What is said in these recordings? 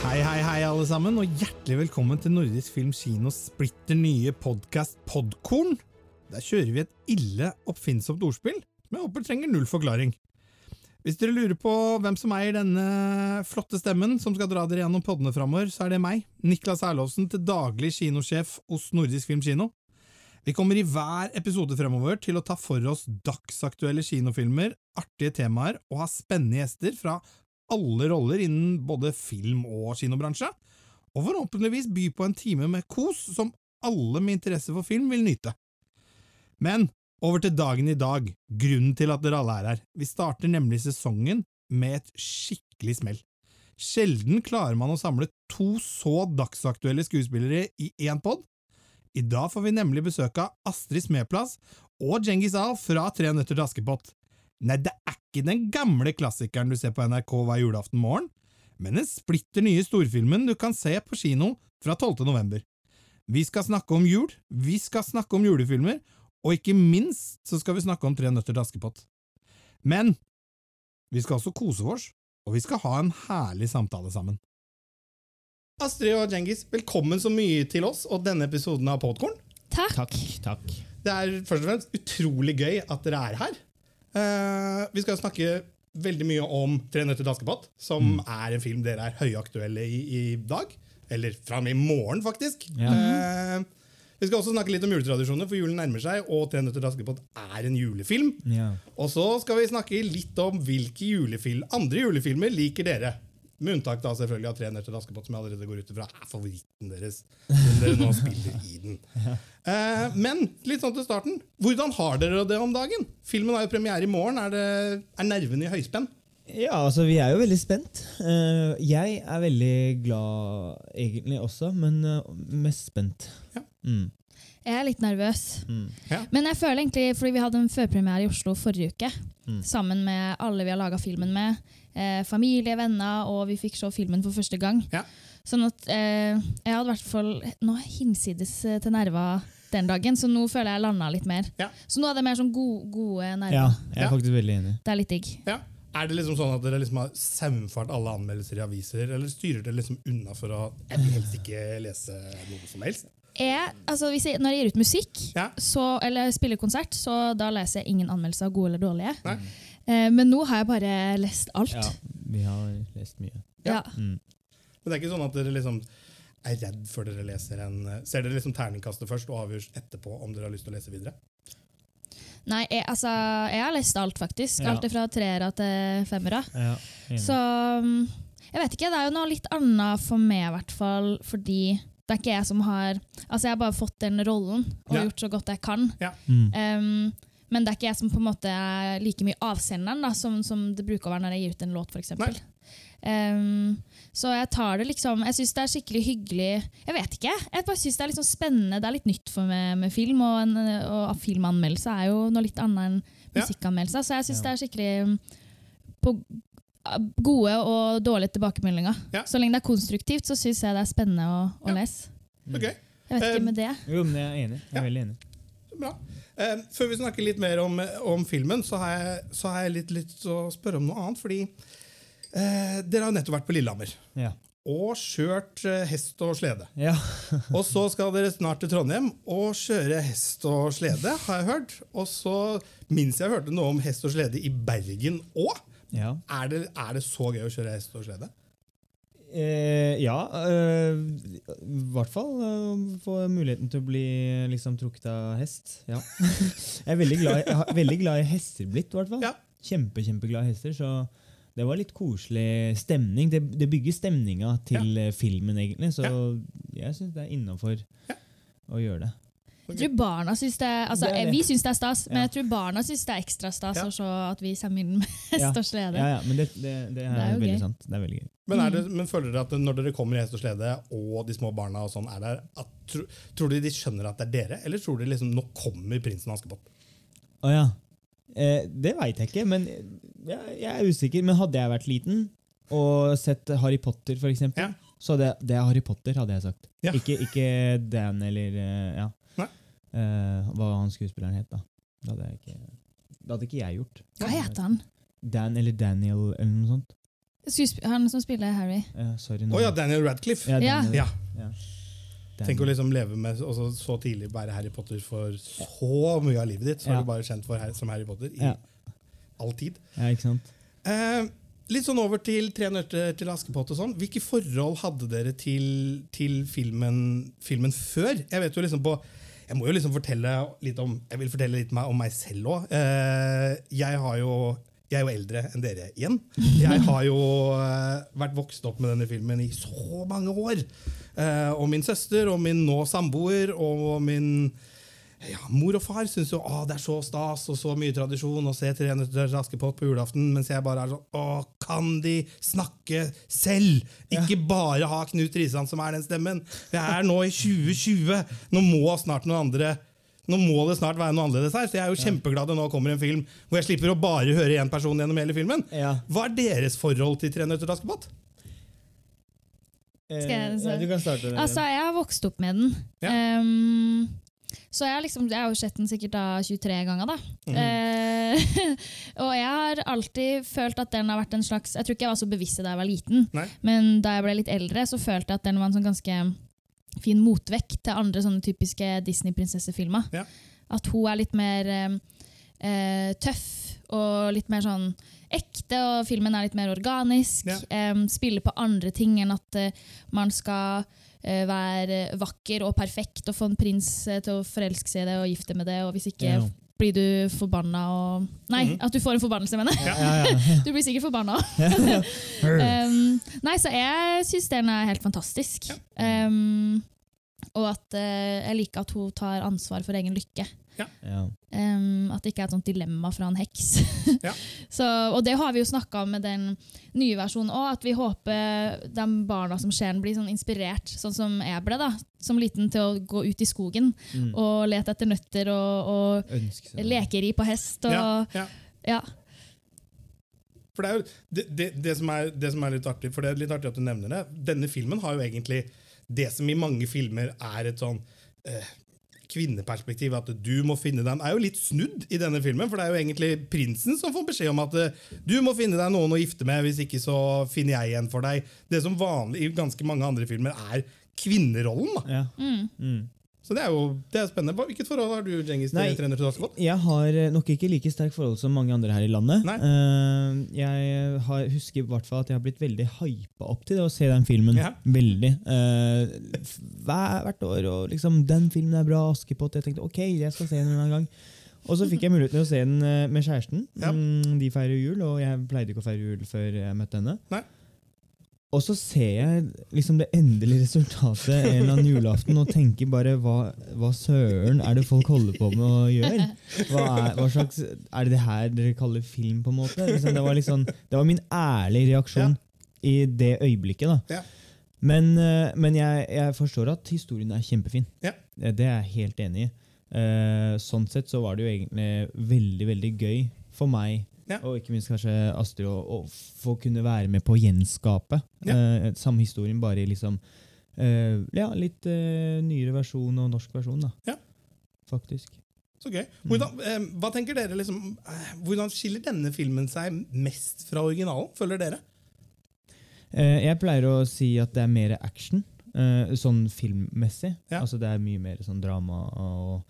Hei, hei, hei, alle sammen, og hjertelig velkommen til Nordisk Film Kinos splitter nye podkast Podkorn. Der kjører vi et ille oppfinnsomt ordspill som jeg håper trenger null forklaring. Hvis dere lurer på hvem som eier denne flotte stemmen som skal dra dere gjennom poddene framover, så er det meg, Niklas Erlovsen, til daglig kinosjef hos Nordisk Film Kino. Vi kommer i hver episode fremover til å ta for oss dagsaktuelle kinofilmer, artige temaer og ha spennende gjester fra alle roller innen både film- og kinobransje, og forhåpentligvis by på en time med kos som alle med interesse for film vil nyte. Men over til dagen i dag, grunnen til at dere alle er her. Vi starter nemlig sesongen med et skikkelig smell. Sjelden klarer man å samle to så dagsaktuelle skuespillere i én pod. I dag får vi nemlig besøk av Astrid Smeplass og Djengis Al fra Tre nøtter til Askepott. Nei, det er ikke den gamle klassikeren du ser på NRK hver julaften morgen, men den splitter nye storfilmen du kan se på kino fra 12. november. Vi skal snakke om jul, vi skal snakke om julefilmer, og ikke minst så skal vi snakke om Tre nøtter til Askepott. Men vi skal også kose oss, og vi skal ha en herlig samtale sammen. Astrid og Djengis, velkommen så mye til oss og denne episoden av Podkorn. Takk. Takk. takk. Det er først og fremst utrolig gøy at dere er her. Eh, vi skal snakke veldig mye om Tre nøtter til Askepott, som er en film dere er høyaktuelle i i dag. Eller fra og med i morgen, faktisk. Ja. Eh, vi skal også snakke litt om juletradisjoner, for julen nærmer seg, og Tre nøtter til Askepott er en julefilm. Ja. Og så skal vi snakke litt om hvilke julefil andre julefilmer liker dere. Med unntak da selvfølgelig av Tre nøtter til Askepott, som jeg allerede går ut ifra er favoritten deres. Som dere nå spiller i den. Eh, men litt sånn til starten. Hvordan har dere det om dagen? Filmen har jo premiere i morgen. Er, det, er nervene i høyspenn? ja, altså vi er jo veldig spent. Eh, jeg er veldig glad egentlig også, men eh, mest spent. Ja. Mm. Jeg er litt nervøs. Mm. Ja. Men jeg føler egentlig, fordi vi hadde en førpremiere i Oslo forrige uke, Mm. sammen med alle vi har laga filmen med, eh, familie, venner, og vi fikk se filmen for første gang. Ja. Sånn at eh, jeg hadde i hvert fall nå hinsides eh, til nerver den dagen, så nå føler jeg landa litt mer. Ja. Så nå er det mer sånn gode, gode nerver. Ja, jeg er Ja. faktisk veldig enig. Det er litt digg. Ja. Er det liksom sånn at dere liksom har saumfart alle anmeldelser i aviser, eller styrer dere liksom unna for å helst ikke lese noe som helst? Jeg, altså, hvis jeg, når jeg gir ut musikk, Ja. så, eller spiller konsert, så da leser jeg ingen anmeldelser, av gode eller dårlige. Eh, men nå har jeg bare lest alt. Ja, vi har lest mye. Ja. Mm. Men det er ikke sånn at dere liksom er redd før dere leser en Ser dere liksom terningkastet først og avgjør etterpå om dere har lyst til å lese videre? Nei, jeg, altså, jeg har lest alt, faktisk. Ja. Alt fra treere til femmere. Ja. Så mm, jeg vet ikke, det er jo noe litt annet for meg, i hvert fall, fordi det er ikke jeg som har Altså, jeg har bare fått den rollen og Ja. gjort så godt jeg kan. mm. Um, men det er ikke jeg som på en måte er like mye avsenderen da, som, som det bruker å være når jeg gir ut en låt, f.eks. Nei. Um, så jeg tar det liksom Jeg syns det er skikkelig hyggelig Jeg vet ikke. Jeg bare synes Det er sånn spennende. Det er litt nytt for meg med film, og, en, og filmanmeldelse er jo noe litt annet enn Ja. musikkanmeldelse. Så jeg syns Ja. det er skikkelig på gode og dårlige tilbakemeldinger. Ja. Så lenge det er konstruktivt, så syns jeg det er spennende å, å Ja. lese. Okay. Jeg vet ikke med det. Jo, men jeg er enig. Jeg Ja. er veldig enig. bra. Eh, før vi snakker litt mer om, om filmen, så har jeg, så har jeg litt lyst til å spørre om noe annet. Fordi eh, dere har nettopp vært på Lillehammer Ja. og kjørt eh, hest og slede. Ja. Og så skal dere snart til Trondheim og kjøre hest og slede, har jeg hørt. Og så minst jeg hørte noe om hest og slede i Bergen òg. Ja. Er det, er det så gøy å kjøre hest og slede? Eh, ja, eh, i hvert fall eh, få muligheten til å bli liksom, trukket av hest. Ja. jeg er veldig glad, jeg veldig glad i hester blitt, i hvert fall. Ja. Kjempe, kjempeglad i hester, så det var litt koselig stemning. Det, det bygger stemninga til ja. filmen, egentlig, så jeg syns det er innafor å gjøre det. Jeg tror barna synes det, altså, Det. Vi syns det er stas, men jeg tror barna syns det er ekstra stas Ja. å se at vi kommer inn med hest Ja. og slede. Ja, ja, men det, det, det er, Det er jo veldig gøy. sant. Det er veldig gøy. Men, er det, Mm. men føler dere at når dere kommer i hest og slede, og de små barna og sånn er der, at, tro, tror dere de skjønner at det er dere, eller tror dere liksom nå kommer prinsen Askepott? Å ja. Eh, det veit jeg ikke, men jeg, jeg er usikker. Men hadde jeg vært liten og sett Harry Potter, for eksempel, Ja. så hadde jeg, det er Harry Potter, hadde jeg sagt. Ja. Ikke, ikke Dan eller eh, ja. Nei. Eh, hva han skuespilleren het, da. Det hadde, jeg ikke, det hadde ikke jeg gjort. Hva heter han? Dan eller Daniel eller noe sånt. Skuesp han som spiller Harry. Å sorry. Å nå. ja, Daniel Radcliffe. Ja, Daniel, Ja. ja. Den- Tenk å liksom leve med også så tidlig være Harry Potter for så mye av livet ditt. Så Ja. er du bare kjent for, Harry- som Harry Potter i Ja. all tid. Ja, ikke sant? Eh, litt sånn over til Tre nøtter til Askepott og sånn. Hvilke forhold hadde dere til, til filmen, filmen før? Jeg vet jo liksom på jeg må jo liksom fortelle litt om Jeg vil fortelle litt om meg selv òg. Eh, jeg jeg er jo eldre enn dere igjen. Jeg har jo eh, vært vokst opp med denne filmen i så mange år. Eh, og min søster og min nå samboer og min ja, mor og far syns jo å, det er så stas og så mye tradisjon å se Tre nøtter Askepott på julaften, mens jeg bare er sånn Å, kan de snakke selv? Ikke bare ha Knut Risan som er den stemmen. Jeg er nå i 2020. Nå må snart noen andre nå må det snart være noe annerledes her, så jeg er jo kjempeglad det nå kommer en film hvor jeg slipper å bare høre én person gjennom hele filmen. Ja. Hva er deres forhold til Tre nøtter til Askepott? Eh, Skal jeg- ja, du kan starte. Altså, jeg har vokst opp med den. Ja. Ehm, så jeg, liksom, jeg har jo sett den sikkert da 23 ganger. da. Mm. Eh, og jeg har alltid følt at den har vært en slags Jeg tror ikke jeg var så bevisst da jeg var liten, Nei. men da jeg ble litt eldre, så følte jeg at den var en sånn ganske fin motvekt til andre sånne typiske Disney-prinsessefilmer. Ja. At hun er litt mer eh, eh, tøff og litt mer sånn ekte, og filmen er litt mer organisk. Ja. Eh, spiller på andre ting enn at eh, man skal være vakker og perfekt og få en prins eh, til å forelske seg i det og gifte med det, og hvis ikke Ja. blir du forbanna og Nei, Mhm. at du får en forbannelse, mener jeg. Ja, ja. Du blir sikkert forbanna. um, nei, så jeg syns den er helt fantastisk. Um, og at uh, jeg liker at hun tar ansvar for egen lykke. Ja. Um, at det ikke er et sånt dilemma fra en heks. Ja. så, og det har vi jo snakka om med den nye versjonen òg, at vi håper de barna som ser den, blir sånn inspirert, sånn som jeg ble da, som liten, til å gå ut i skogen Mm. og lete etter nøtter og, og lekeri på hest. Og, Ja, ja. ja. For det er jo det, det, det, som er, det som er litt artig, for det er litt artig at du nevner det. Denne filmen har jo egentlig det som i mange filmer er et sånn eh, kvinneperspektiv, at du må finne dem, er jo litt snudd i denne filmen. For det er jo egentlig prinsen som får beskjed om at eh, du må finne deg noen å gifte med, hvis ikke så finner jeg en for deg. Det som vanlig i ganske mange andre filmer er kvinnerollen. da. Ja. Mm. Mm. Så det er jo det er spennende. Hvilket forhold har du, Genghis, Nei. trener til Askepott? Jeg har eh, nok ikke like sterkt forhold som mange andre her i landet. Eh, jeg har, husker i hvert fall at jeg har blitt veldig hypa opp til det å se den filmen. Ja. Veldig. Uh, hver, hvert år. Og liksom, 'Den filmen er bra', Askepott. Jeg tenkte ok, jeg skal se den en annen gang. Og så fikk jeg muligheten til å se den med kjæresten. Ja. Mm, de feirer jul, og jeg pleide ikke å feire jul før jeg møtte henne. Nei. Og så ser jeg liksom det endelige resultatet en eller annen julaften og tenker bare hva, hva søren er det folk holder på med å gjøre? Hva er, hva slags, er det det her dere kaller film, på en måte? Liksom, det, var liksom, det var min ærlige reaksjon i det øyeblikket. da. Ja. Men, eh, men jeg, jeg forstår at historien er kjempefin. Ja. Eh, Det er jeg helt enig i. Eh, sånn sett så var det jo egentlig veldig veldig gøy for meg, Ja. og ikke minst kanskje Astrid, å, få kunne være med på å gjenskape Ja. eh, samme historien, bare i liksom eh, ja, litt eh, nyere versjon og norsk versjon, da. Ja. Faktisk. Så gøy. Hvordan, eh, hva tenker dere liksom, eh, Hvordan skiller denne filmen seg mest fra originalen, føler dere? Eh, jeg pleier å si at det er mer action, eh, sånn filmmessig. Altså Det er mye mer sånn drama og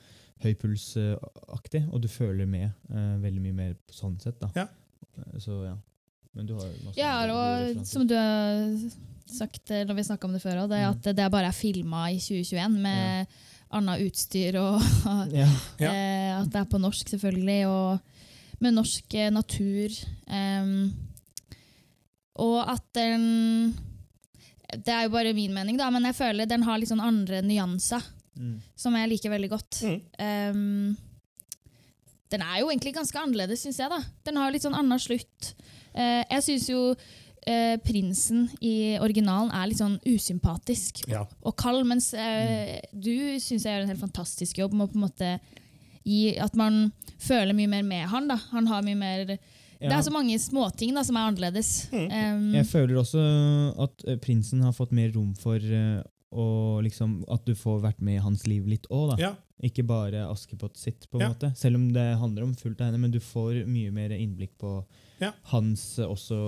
høypulsaktig, og du føler med uh, veldig mye mer på sånn sett. da. Ja. Eh, Så ja. Men du har masse Ja, og som du har sagt eh, når vi snakka om det før, òg, det er Mm. at det bare er filma i 2021 med annet utstyr, og ja. Ja. eh, at det er på norsk, selvfølgelig, og med norsk natur. Um, og at den Det er jo bare min mening, da, men jeg føler den har litt sånn andre nyanser Mm. som jeg liker veldig godt. Mm. Ehm, den er jo egentlig ganske annerledes, syns jeg. da. Den har litt sånn annen slutt. Eh, jeg syns jo eh, prinsen i originalen er litt sånn usympatisk Ja. og kald, mens eh, du syns jeg gjør en helt fantastisk jobb med å på en måte gi at man føler mye mer med han. da. Han har mye mer Det er så mange småting da, som er annerledes. Mm. Um, Jeg føler også at eh, prinsen har fått mer rom for eh, å liksom, at du får vært med i hans liv litt òg. Ja. Ikke bare Askepott sitt, på en Ja. måte. Selv om det handler om fullt av henne, men du får mye mer innblikk på Ja. hans eh, også,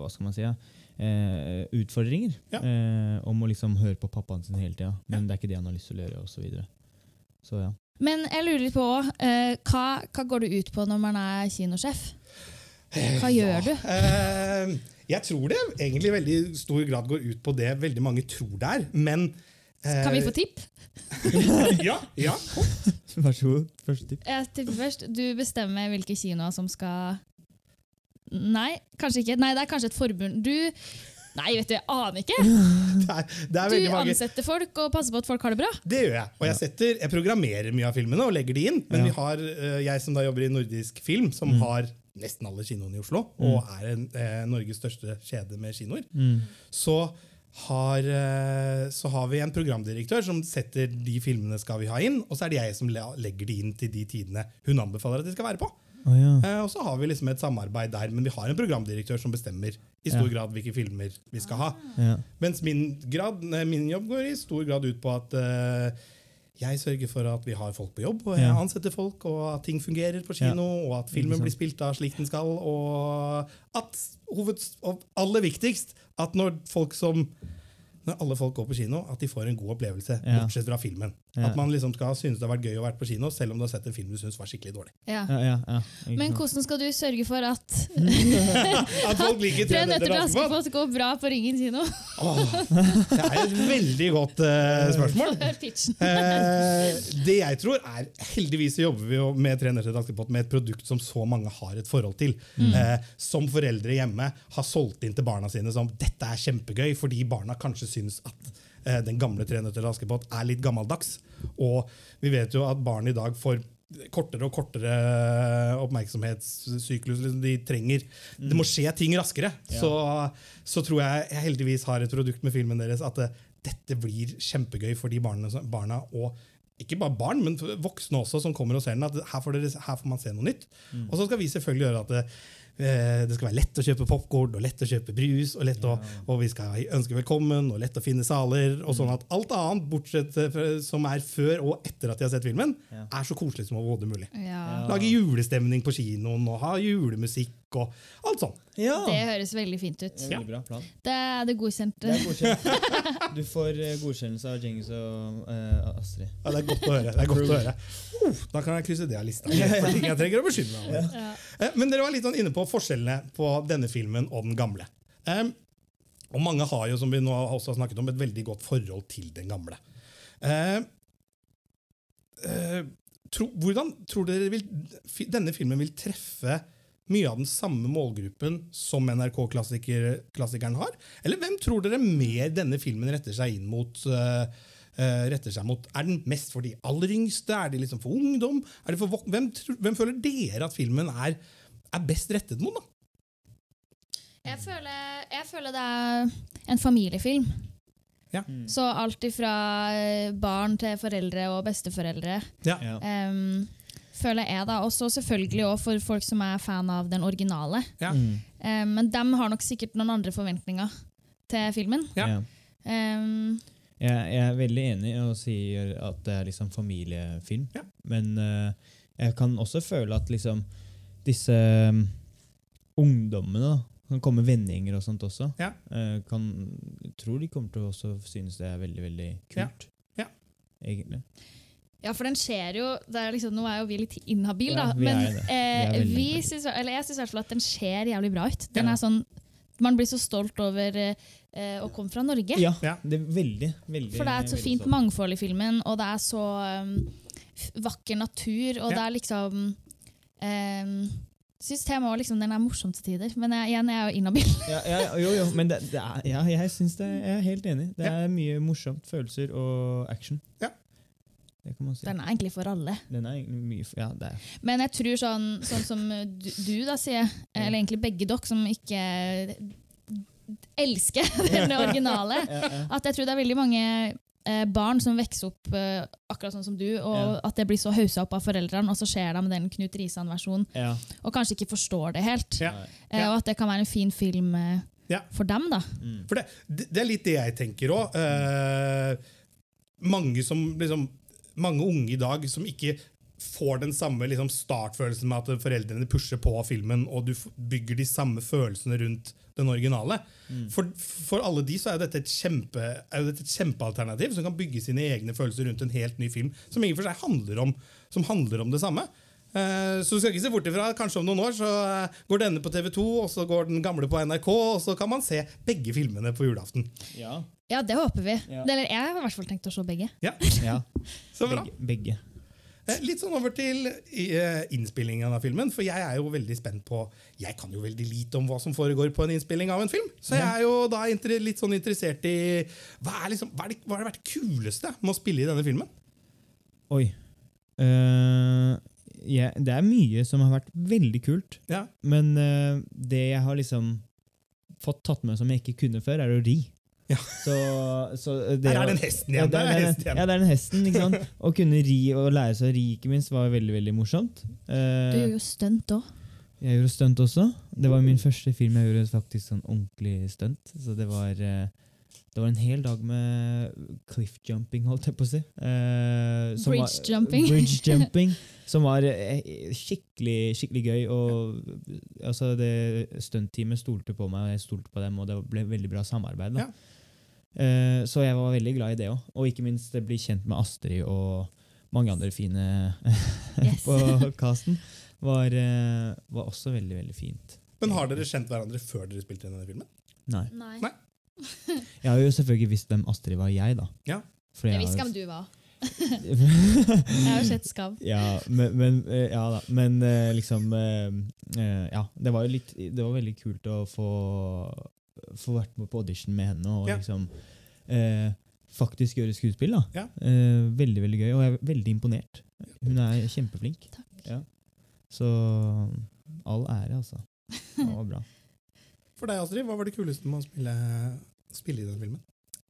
hva skal man si, ja, eh, utfordringer. Ja. Eh, om å liksom høre på pappaen sin hele tida. Men det er ikke det han har lyst til å gjøre. Og så, videre. så ja. Men jeg lurer litt på eh, hva, hva går det ut på når man er kinosjef? Hva gjør du? Eh, jeg tror det egentlig i veldig stor grad går ut på det veldig mange tror det er, men eh, Kan vi få tipp? ja, ja. Vær så god. Første tipp. Jeg tipper først. Du bestemmer hvilke kinoer som skal Nei, kanskje ikke. Nei, det er kanskje et forbund. Du Nei, vet du, jeg aner ikke. Det er, det er Du mange ansetter folk og passer på at folk har det bra. Det gjør jeg. Og jeg, setter, jeg programmerer mye av filmene og legger de inn. Men Ja. vi har, eh, jeg som da jobber i nordisk film, som har nesten alle kinoene i Oslo, og er en, eh, Norges største kjede med kinoer, Mm. så har, eh, så har vi en programdirektør som setter de filmene skal vi ha inn, og så er det jeg som legger de inn til de tidene hun anbefaler at de skal være på. Oh, ja. Eh, og så har vi liksom et samarbeid der, men vi har en programdirektør som bestemmer i stor Ja. grad hvilke filmer vi skal ha. ja. Mens min, grad, min jobb går i stor grad ut på at eh, jeg sørger for at vi har folk på jobb, og jeg ansetter folk, og at ting fungerer på kino, og at filmen blir spilt av slik den skal, og at hoveds, og aller viktigst, at når folk som når alle folk går på kino, at de får en god opplevelse, bortsett fra filmen. Ja. At man liksom skal synes det har vært gøy å være på kino, selv om du har sett en film du syns var skikkelig dårlig. Ja. Ja, ja, ja. Men hvordan skal du sørge for at At folk liker Tre nøtter til Askepott! Går bra på Ringen kino? oh, Det er et veldig godt uh, spørsmål. uh. Eh, det jeg tror er, Heldigvis så jobber vi jo med Tre nøtter til Askepott med et produkt som så mange har et forhold til. Eh, som foreldre hjemme har solgt inn til barna sine som dette er kjempegøy, fordi barna kanskje syns at den gamle Tre nøtter til Askepott er litt gammeldags. Og vi vet jo at barn i dag får kortere og kortere oppmerksomhetssyklus liksom de trenger. Det må skje ting raskere. Ja. Så, så tror jeg jeg heldigvis har et produkt med filmen deres at det, dette blir kjempegøy for de barna, barna og ikke bare barn, men voksne også som kommer og ser den. at Her får, dere, her får man se noe nytt. Og så skal vi selvfølgelig gjøre at det, eh, det skal være lett å kjøpe popkorn og lett å kjøpe brus, og, lett å, og vi skal ønske velkommen og lett å finne saler. og sånn at Alt annet bortsett fra- som er før og etter at de har sett filmen, Ja. er så koselig som overhodet mulig. Ja. Lage julestemning på kinoen og ha julemusikk og alt sånn. Ja! Det høres veldig fint ut. Veldig bra plan. Det er det godkjente. Det er godkjent. Du får eh, godkjennelse av Djengis og uh, Astrid. Ja, det er godt å høre. det er godt å høre. Uh, da kan jeg krysse det av lista. For ting jeg trenger å beskytte meg over. Ja. Eh, Men dere var litt sånn inne på forskjellene på denne filmen og den gamle. Um, og mange har jo, som vi nå også har snakket om, et veldig godt forhold til den gamle. Uh, uh, tro, hvordan tror dere vil, denne filmen vil treffe mye av den samme målgruppen som NRK-klassikeren har? Eller hvem tror dere mer denne filmen retter seg inn mot? eh, eh, retter seg mot? Er den mest for de aller yngste? Er det liksom for ungdom? Er det for vok hvem, hvem føler dere at filmen er, er best rettet mot? da? Jeg føler, jeg føler det er en familiefilm. Ja. Mm. Så alt ifra eh, barn til foreldre og besteforeldre. Ja. Ja. Føler jeg da. Også selvfølgelig også for folk som er fan av den originale. Ja. Mm. Um, men de har nok sikkert noen andre forventninger til filmen. Ja. Um, Jeg, jeg er veldig enig og sier at det er liksom familiefilm. Ja. Men uh, jeg kan også føle at liksom disse um, ungdommene da, kan komme vendinger og sånt også. Ja. Uh, kan, jeg tror de kommer til å også synes det er veldig, veldig kult. Ja. Egentlig. Ja, for den skjer jo det er liksom, Nå er jo vi litt inhabile, Ja, da. vi Men. Vi eh, vi synes, eller jeg syns i hvert fall at den ser jævlig bra ut. Den Ja. er sånn, man blir så stolt over eh, å komme fra Norge. Ja, Ja. det er veldig, veldig For det er et så fint sånn. mangfold i filmen, og det er så um, vakker natur, og Ja. det er liksom um, Syns temaet også liksom, den er morsom til tider, men jeg, igjen, jeg er jo inhabil. Ja, ja, jo, jo, men det, det er, ja, jeg synes det, jeg er helt enig. Det Ja. er mye morsomt, følelser og action. Ja. Det kan man si. Den er egentlig for alle. Den er egentlig mye Ja, det er Men jeg tror sånn, sånn som du, du da sier, eller egentlig begge dere som ikke elsker den originale, at jeg tror det er veldig mange eh, barn som vokser opp eh, akkurat sånn som du, og Ja. at det blir så haussa opp av foreldrene, og så ser de den Knut Risan-versjonen, ja. og kanskje ikke forstår det helt. Ja. Eh, Og at det kan være en fin film eh, Ja. for dem, da. Mm. For det, det, det er litt det jeg tenker òg. Eh, mange som liksom mange unge i dag som ikke får den samme liksom, startfølelsen med at foreldrene pusher på filmen, og du bygger de samme følelsene rundt den originale. For, for alle de så er dette et, kjempe, er dette et kjempealternativ som kan bygge sine egne følelser rundt en helt ny film som i og for seg handler om, som handler om det samme. Eh, Så du skal ikke se bort ifra Kanskje om noen år så eh, går denne på TV2, og så går den gamle på NRK, og så kan man se begge filmene på julaften. Ja. Ja, det håper vi. Ja. Eller jeg har i hvert fall tenkt å se begge. Ja, ja. så bra. Begge. begge. Eh, Litt sånn over til eh, innspillingen av filmen, for jeg er jo veldig spent på Jeg kan jo veldig lite om hva som foregår på en innspilling av en film, så jeg er jo da litt sånn interessert i Hva har liksom, er det, vært det kuleste med å spille i denne filmen? Oi. Uh, ja, det er mye som har vært veldig kult, Ja, men uh, det jeg har liksom fått tatt med som jeg ikke kunne før, er å ri. Ja. Så, så det, Her er den hesten Ja, det er, det er hesten igjen. ja, det er den hesten. ikke sant? Å kunne ri og lære seg å ri ikke minst var veldig veldig morsomt. Uh, Du gjør jo stunt òg. jeg gjorde stunt også. Det var min første film jeg gjorde faktisk sånn ordentlig stunt. Så det var, eh, det var en hel dag med cliff jumping, holdt jeg på å si. Eh, som Bridge jumping. Bridge jumping. Som var eh, skikkelig, skikkelig gøy. Og altså, det stuntteamet stolte på meg, og jeg stolte på dem, og det ble veldig bra samarbeid. Da. Ja. Eh, så jeg var veldig glad i det òg. Og ikke minst bli kjent med Astrid og mange andre fine på casten. Var, eh, var også veldig, veldig fint. Men har dere kjent hverandre før dere spilte inn denne filmen? Nei. Nei. Nei. Jeg har jo selvfølgelig visst hvem Astrid var, jeg, da. Ja. Fordi Jeg har visste hvem du var. Jeg har jo sett Skam. ja, men, men, eh, ja da. Men eh, liksom eh, eh, Ja, det var jo litt Det var veldig kult å få, få vært med på audition med henne og Ja. liksom eh, faktisk gjøre skuespill. da. Ja. Eh, veldig, veldig gøy, og jeg er veldig imponert. Hun er kjempeflink. Takk. Ja. Så all ære, altså. Det var bra. For deg, Astrid, hva var det kuleste med å spille, spille i den filmen?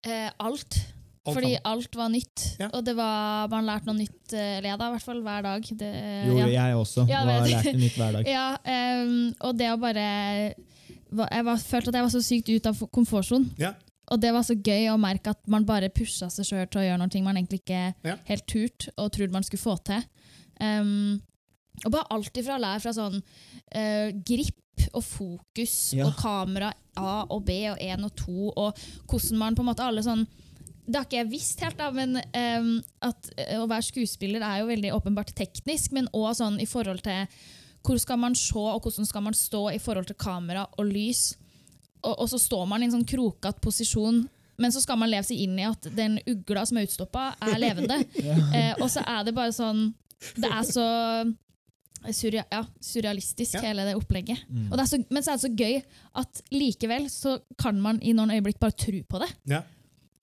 Eh, alt. Alt Fordi sammen. alt var nytt. Ja. Og det var, man lærte noe nytt, eh, eller jeg da, i hvert fall hver dag. Det, jo, ja. jeg også. Ja, var lærte nytt hver dag. Ja, um, og det å bare Jeg var, følte at jeg var så sykt ut av komfortsonen. Ja. Og det var så gøy å merke at man bare pusha seg sjøl til å gjøre noe man egentlig ikke Ja. helt turt og trodde man skulle få til. Um, og bare alt ifra å lære fra sånn uh, grip og fokus Ja. og kamera A og B og 1 og 2, og hvordan man på en måte alle sånn det har ikke jeg visst helt, da, men um, at eh, å være skuespiller er jo veldig åpenbart teknisk, men òg sånn i forhold til hvor skal man se, og hvordan skal man stå i forhold til kamera og lys. Og, og så står man i en sånn krokete posisjon, men så skal man leve seg inn i at den ugla som er utstoppa, er levende. eh, og så er det bare sånn Det er så surrea, ja, surrealistisk, Ja. hele det opplegget. Mm. Og det er så, men så er det så gøy at likevel så kan man i noen øyeblikk bare tro på det. Ja.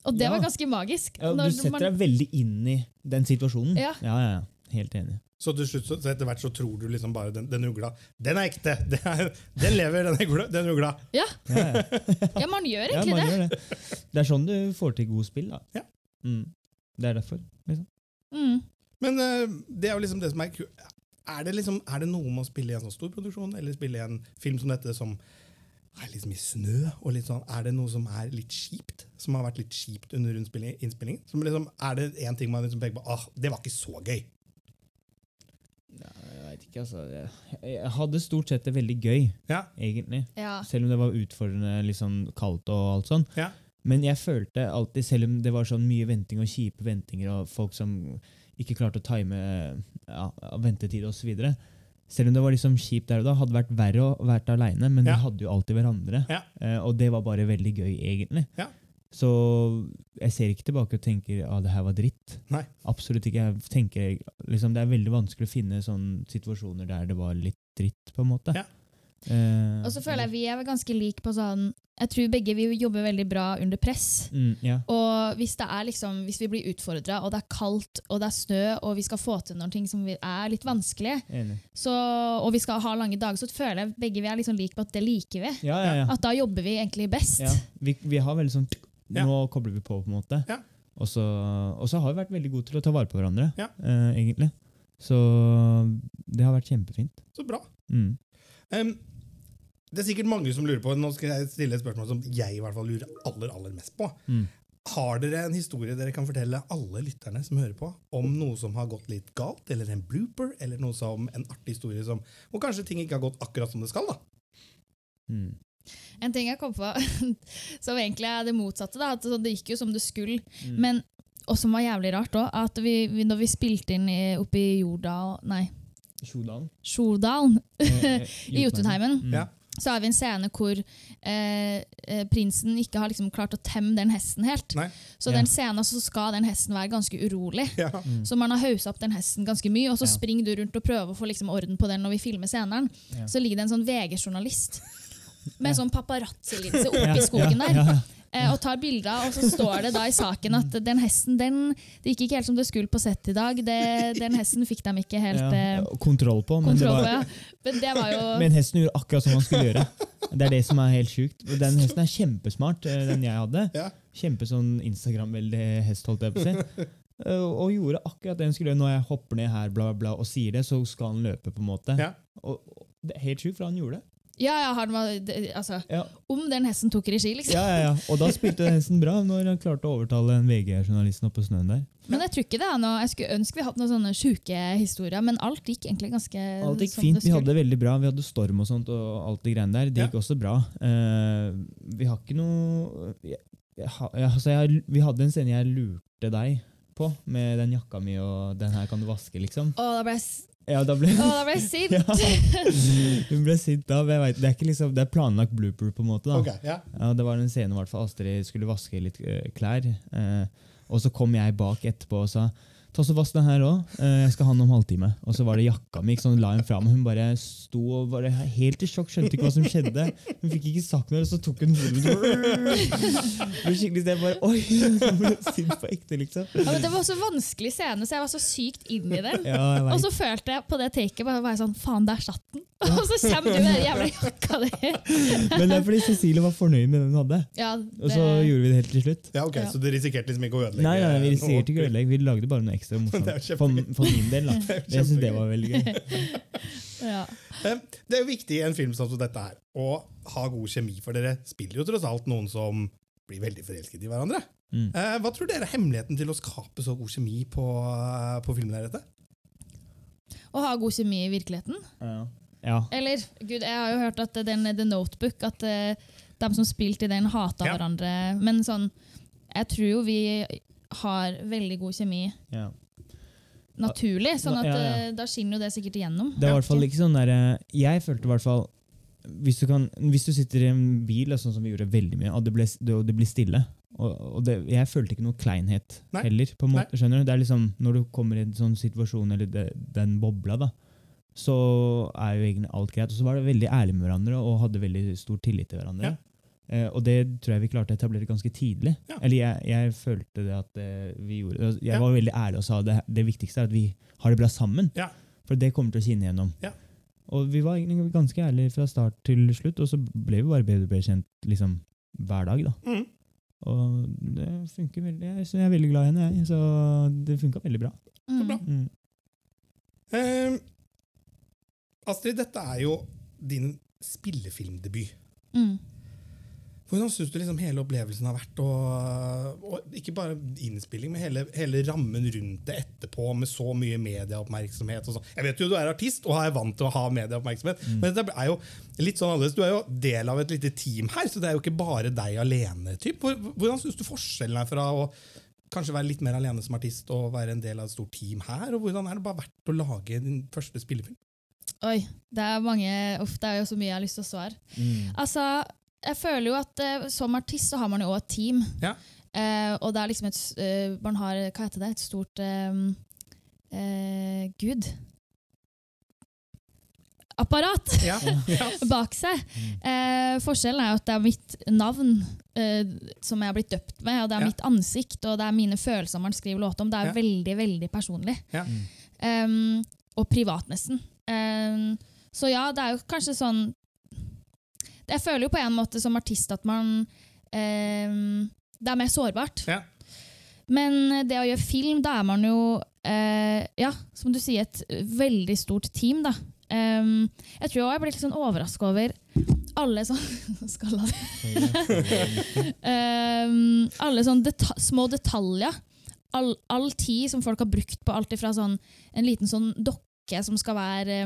Og det Ja. var ganske magisk. Ja, du setter man- deg veldig inn i den situasjonen. Ja. ja, ja, ja. Helt enig. Så til slutt, så etter hvert så tror du liksom bare den, den ugla Den er ekte! Den, er, den lever, den ugla. Den ugla. Ja, Ja, ja. ja, man gjør ja, egentlig man det. gjør det. Det er sånn du får til gode spill. da. Ja. Mm. Det er derfor. Liksom. Mm. Men uh, det er jo liksom det som er ku- er det, liksom, er det noe med å spille i en sånn stor produksjon, eller spille i en film som dette, som er litt mye snø? og litt sånn, Er det noe som er litt kjipt? Som har vært litt kjipt under innspillingen? Som liksom, er det én ting man liksom peker på ah, det var ikke så gøy? Ja, jeg vet ikke, altså. Jeg, jeg hadde stort sett det veldig gøy, Ja, egentlig. Ja. Selv om det var utfordrende, litt sånn kaldt og alt sånn. ja, Men jeg følte alltid, selv om det var sånn mye venting og kjipe ventinger, og folk som ikke klarte å time ja, ventetid osv. Selv om det var liksom kjipt der og da, hadde det vært verre å være aleine, men Ja. vi hadde jo alltid hverandre. Ja. Eh, og det var bare veldig gøy, egentlig. Ja. Så jeg ser ikke tilbake og tenker at det her var dritt. Nei. Absolutt ikke. Jeg tenker liksom, Det er veldig vanskelig å finne sånne situasjoner der det var litt dritt, på en måte. Ja. Eh, Og så føler jeg vi er ganske like på sånn Jeg tror begge vi jobber veldig bra under press. mm, yeah. Og hvis det er liksom, hvis vi blir utfordra, og det er kaldt og det er snø, og vi skal få til noen ting som er litt vanskelig, så, og vi skal ha lange dager, så føler jeg begge vi er liksom like på at det liker vi. Ja, ja, ja. At da jobber vi egentlig best. Ja, vi, vi har veldig sånn Ja. Nå kobler vi på, på en måte. Ja. Og så og så har vi vært veldig gode til å ta vare på hverandre, Ja. eh, egentlig. Så det har vært kjempefint. så bra. Mm. Em, det er sikkert mange som lurer på Nå skal jeg stille et spørsmål som jeg i hvert fall lurer aller aller mest på. Mm. Har dere en historie dere kan fortelle alle lytterne som hører på, om noe som har gått litt galt, eller en blooper, eller noe som en artig historie som Hvor kanskje ting ikke har gått akkurat som det skal? da? Mm. En ting jeg kom på som egentlig er det motsatte. Da, at Det gikk jo som det skulle. Mm. Men, og som var jævlig rart òg, at vi, vi, når vi spilte inn i, oppe i Jordal Nei, Sjodalen. Sjodalen i Jotunheimen, Mm. Ja. Så har vi en scene hvor eh, eh, prinsen ikke har liksom klart å temme den hesten helt. Nei? Så Ja. den scenen så skal den hesten være ganske urolig. Ja. Mm. Så man har haussa opp den hesten ganske mye, og så Ja. springer du rundt og prøver å få liksom orden på den når vi filmer scenen. Ja. Så ligger det en sånn VG-journalist med sånn paparazzi-linse oppi skogen ja, der. Ja. eh, og tar bilder, og så står det da i saken at den hesten den, det gikk ikke helt som det skulle på sett i dag. Det, den hesten fikk de ikke helt Ja, eh, Kontroll på, men, det kontroll på. var, Ja. Men det var jo men hesten gjorde akkurat som han skulle gjøre. Det er det som er helt sjukt. Den hesten er kjempesmart, eh, den jeg hadde. Ja. Kjempe sånn Instagram-veldig hest, holdt jeg på å si. Eh, Og gjorde akkurat det den skulle gjøre. Når jeg hopper ned her bla, bla, bla, og sier det, så skal han løpe, på en måte. Ja. Og, og det er helt sjukt, for han gjorde det. Ja, ja, han var, det, altså, Ja, Om den hesten tok regi, liksom. ja, ja, ja. Og da spilte hesten bra, når han klarte å overtale en VG-journalisten oppe på snøen der. Men jeg tror ikke det er noe, jeg skulle ønske vi hadde noen sånne sjuke historier, men alt gikk egentlig ganske Alt gikk som fint. det Vi skulle. hadde det veldig bra. Vi hadde storm og sånt, og alt det greiene der. Det Ja. gikk også bra. Eh, vi har ikke noe jeg, jeg, altså jeg, Vi hadde en scene jeg lurte deg på, med den jakka mi og 'den her kan du vaske', liksom. Å, da ble jeg, s- Ja, da ble å, da ble jeg sint! ja. Hun ble sint da. men Jeg vet, det er ikke liksom, det er planlagt blooper, på en måte. da. Okay, ja. Ja, Det var en scene hvor Astrid skulle vaske litt øh, klær. Øh, og så kom jeg bak etterpå og sa Ta så Vask den her òg. jeg skal ha den om halvtime. Og så var det jakka mi. Sånn, la hun fra og hun bare sto og var helt i sjokk. Skjønte ikke hva som skjedde. Hun fikk ikke sagt noe, og så tok hun hodet mitt. Det skikkelig sted, bare, Oi! Jeg ble sint på ekte, liksom. Ja, det var så vanskelig scene, så jeg var så sykt inn i den. Ja, Og så følte jeg på det taket bare bare sånn, faen, der satt den. Og så kommer du med den jævla jakka di. Men det er fordi Cecilie var fornøyd med den hun hadde. Ja, Og så gjorde vi det helt til slutt. ja, ok, Ja. Så du risikerte liksom ikke å ødelegge Nei, nei, vi risikerte ikke å ødelegge. Vi lagde bare noe ekstra morsomt. Det For, for min del, da. Det Jeg syns det var veldig gøy. ja. Eh, Det er jo viktig i en film som dette her å ha god kjemi, for dere spiller jo tross alt noen som blir veldig forelsket i hverandre. Mm. Eh, Hva tror dere er hemmeligheten til å skape så god kjemi på, eh, på filmlerretet? Å ha god kjemi i virkeligheten. Ja. Ja. Eller, gud, jeg har jo hørt at den The Notebook, at eh, de som spilte i den, hata Ja. hverandre. Men sånn, jeg tror jo vi har veldig god kjemi ja. naturlig, sånn at Ja, ja. eh, da skinner jo det sikkert igjennom. Det er i hvert fall ikke sånn der, Jeg følte i hvert fall hvis du, kan, hvis du sitter i en bil, sånn som vi gjorde veldig mye, og det, ble, det, og det blir stille og, og det, Jeg følte ikke noe kleinhet Nei. heller. på en måte, skjønner du? Det er liksom, Når du kommer i en sånn situasjon, eller det, den bobla, da, så er jo egentlig alt greit. Og så var det veldig ærlige med hverandre og hadde veldig stor tillit til hverandre. Eh, og det tror jeg vi klarte å etablere ganske tidlig. Ja. Eller jeg, jeg følte det at eh, vi gjorde. Jeg Ja. var veldig ærlig og sa det, det viktigste er at vi har det bra sammen. Ja. For det kommer til å skinne gjennom. Ja. Og vi var egentlig ganske ærlige fra start til slutt, og så ble vi bare bedre bedre kjent liksom, hver dag. da. Mm. Og det funker veldig. Så jeg er veldig glad i henne, jeg. Så det funka veldig bra. Mm. bra. Mm. Eh, Astrid, dette er jo din spillefilmdebut. Mm. Hvordan syns du liksom hele opplevelsen har vært? Og, og ikke bare innspilling, men hele, hele rammen rundt det etterpå, med så mye medieoppmerksomhet. og. Jeg vet jo du er artist og er vant til å ha medieoppmerksomhet, men det er jo litt sånn annerledes. Du er jo del av et lite team her, så det er jo ikke bare deg alene. Typ. Hvordan syns du forskjellen er fra å kanskje være litt mer alene som artist og være en del av et stort team her? Og hvordan er det bare vært å lage din første spillefilm? Oi, det er mange Uff, det er jo så mye jeg har lyst til å svare. Mm. Altså, jeg føler jo at eh, som artist så har man jo også et team. Ja. Eh, og det er liksom et eh, Man har hva heter det, et stort eh, eh, Gud. Apparat Ja, bak seg. Eh, forskjellen er jo at det er mitt navn eh, som jeg har blitt døpt med, og det er Ja. mitt ansikt og det er mine følelser man skriver låt om. Det er Ja. veldig, veldig personlig. Ja. Um, og privat, nesten. Um, så ja, det er jo kanskje sånn Jeg føler jo på en måte som artist at man um, Det er mer sårbart. Ja. Men det å gjøre film, da er man jo uh, Ja, som du sier, et veldig stort team, da. Um, jeg tror jeg ble litt sånn overraska over alle som Skalla um, alle sånne deta små detaljer. All, all tid som folk har brukt på alt ifra sånn, en liten sånn dokke som skal være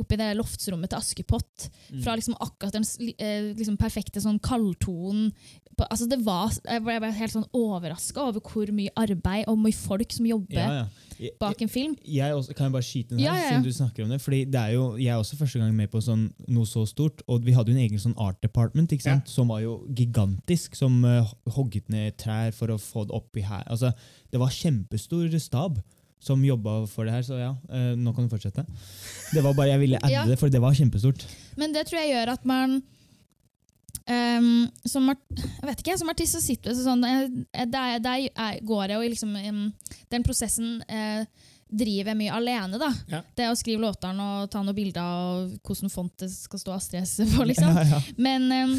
oppi det loftsrommet til Askepott. Mm. Fra liksom akkurat den eh, liksom perfekte sånn kaldtonen. Altså det var, jeg ble helt sånn overraska over hvor mye arbeid og mye folk som jobber Ja, ja. Jeg, bak en film. jeg også, kan jeg bare skyte inn her, Ja, siden du snakker om det? Fordi det er jo, Jeg er også første gang med på sånn, noe så stort. Og vi hadde jo en egen sånn art department som var jo gigantisk. Som uh, hogget ned trær for å få det oppi her. Altså, Det var kjempestor stab som jobba for det her. Så ja, eh, nå kan du fortsette. Det var bare Jeg ville adde Ja. det, for det var kjempestort. Men det tror jeg gjør at man um, som, art, jeg vet ikke, som artist så sitter du sånn eh, Der, der er- går jeg jo liksom um, Den prosessen uh, driver jeg mye alene. da. Ja. Det å skrive låtene og ta noen bilder og hvordan font det skal stå Astrid S på. liksom. Ja, ja. Men um,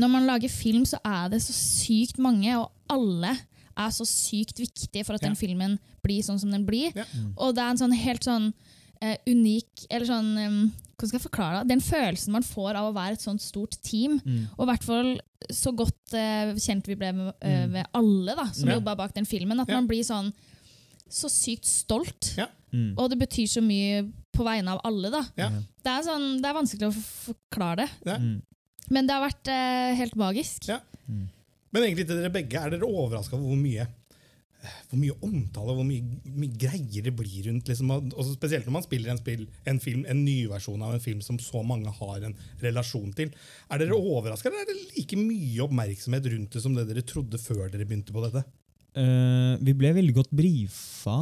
når man lager film, så er det så sykt mange, og alle er så sykt viktig for at Ja. den filmen blir sånn som den blir. Ja. Mm. Og det er en sånn helt sånn uh, unik Eller sånn um, Hvordan skal jeg forklare det? Den følelsen man får av å være et sånt stort team. Mm. Og i hvert fall så godt uh, kjent vi ble med, uh, med ved alle da, som Ja. jobba bak den filmen. At Ja. man blir sånn så sykt stolt. Ja. Mm. Og det betyr så mye på vegne av alle. da. Ja. Det er, sånn, det er vanskelig å forklare det. Ja. Mm. Men det har vært uh, helt magisk. Ja. Men egentlig til dere begge, er dere overraska over hvor mye hvor mye omtale hvor mye, mye greier det blir rundt liksom, og også Spesielt når man spiller en, spill, en film, en nyversjon av en film som så mange har en relasjon til. Er dere overraska, eller er det like mye oppmerksomhet rundt det som det dere trodde før dere begynte på dette? Uh, vi ble veldig godt brifa,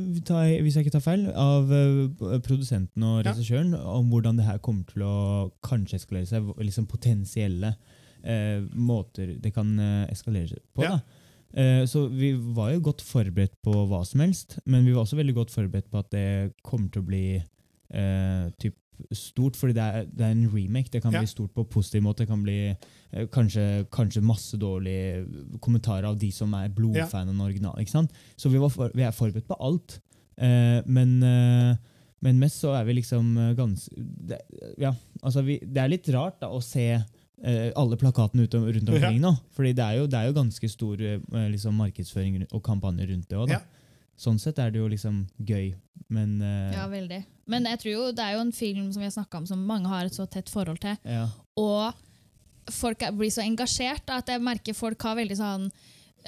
hvis jeg ikke tar feil, av uh, produsenten og Ja. om hvordan det her kommer til å kanskje eskalere seg. liksom Potensielle eh, måter det kan eh, eskalere på. Ja. da. Eh, så vi var jo godt forberedt på hva som helst, men vi var også veldig godt forberedt på at det kommer til å bli eh, typ stort, fordi det er, det er en remake. Det kan Ja. bli stort på positiv måte. Det kan bli eh, kanskje, kanskje masse dårlige kommentarer av de som er blodfan av den originale. ikke sant? Så vi, var for, vi er forberedt på alt. Eh, men, eh, men mest så er vi liksom eh, ganske det, Ja, altså vi, det er litt rart da å se alle plakatene ut, om- rundt omkring nå. Fordi det er jo, det er jo ganske stor eh, liksom markedsføring og kampanje rundt det òg. Ja. Sånn sett er det jo liksom gøy, men uh... Ja, veldig. Men jeg tror jo det er jo en film som vi har snakket om som mange har et så tett forhold til. ja. Og folk er, blir så engasjert at jeg merker folk har veldig sånn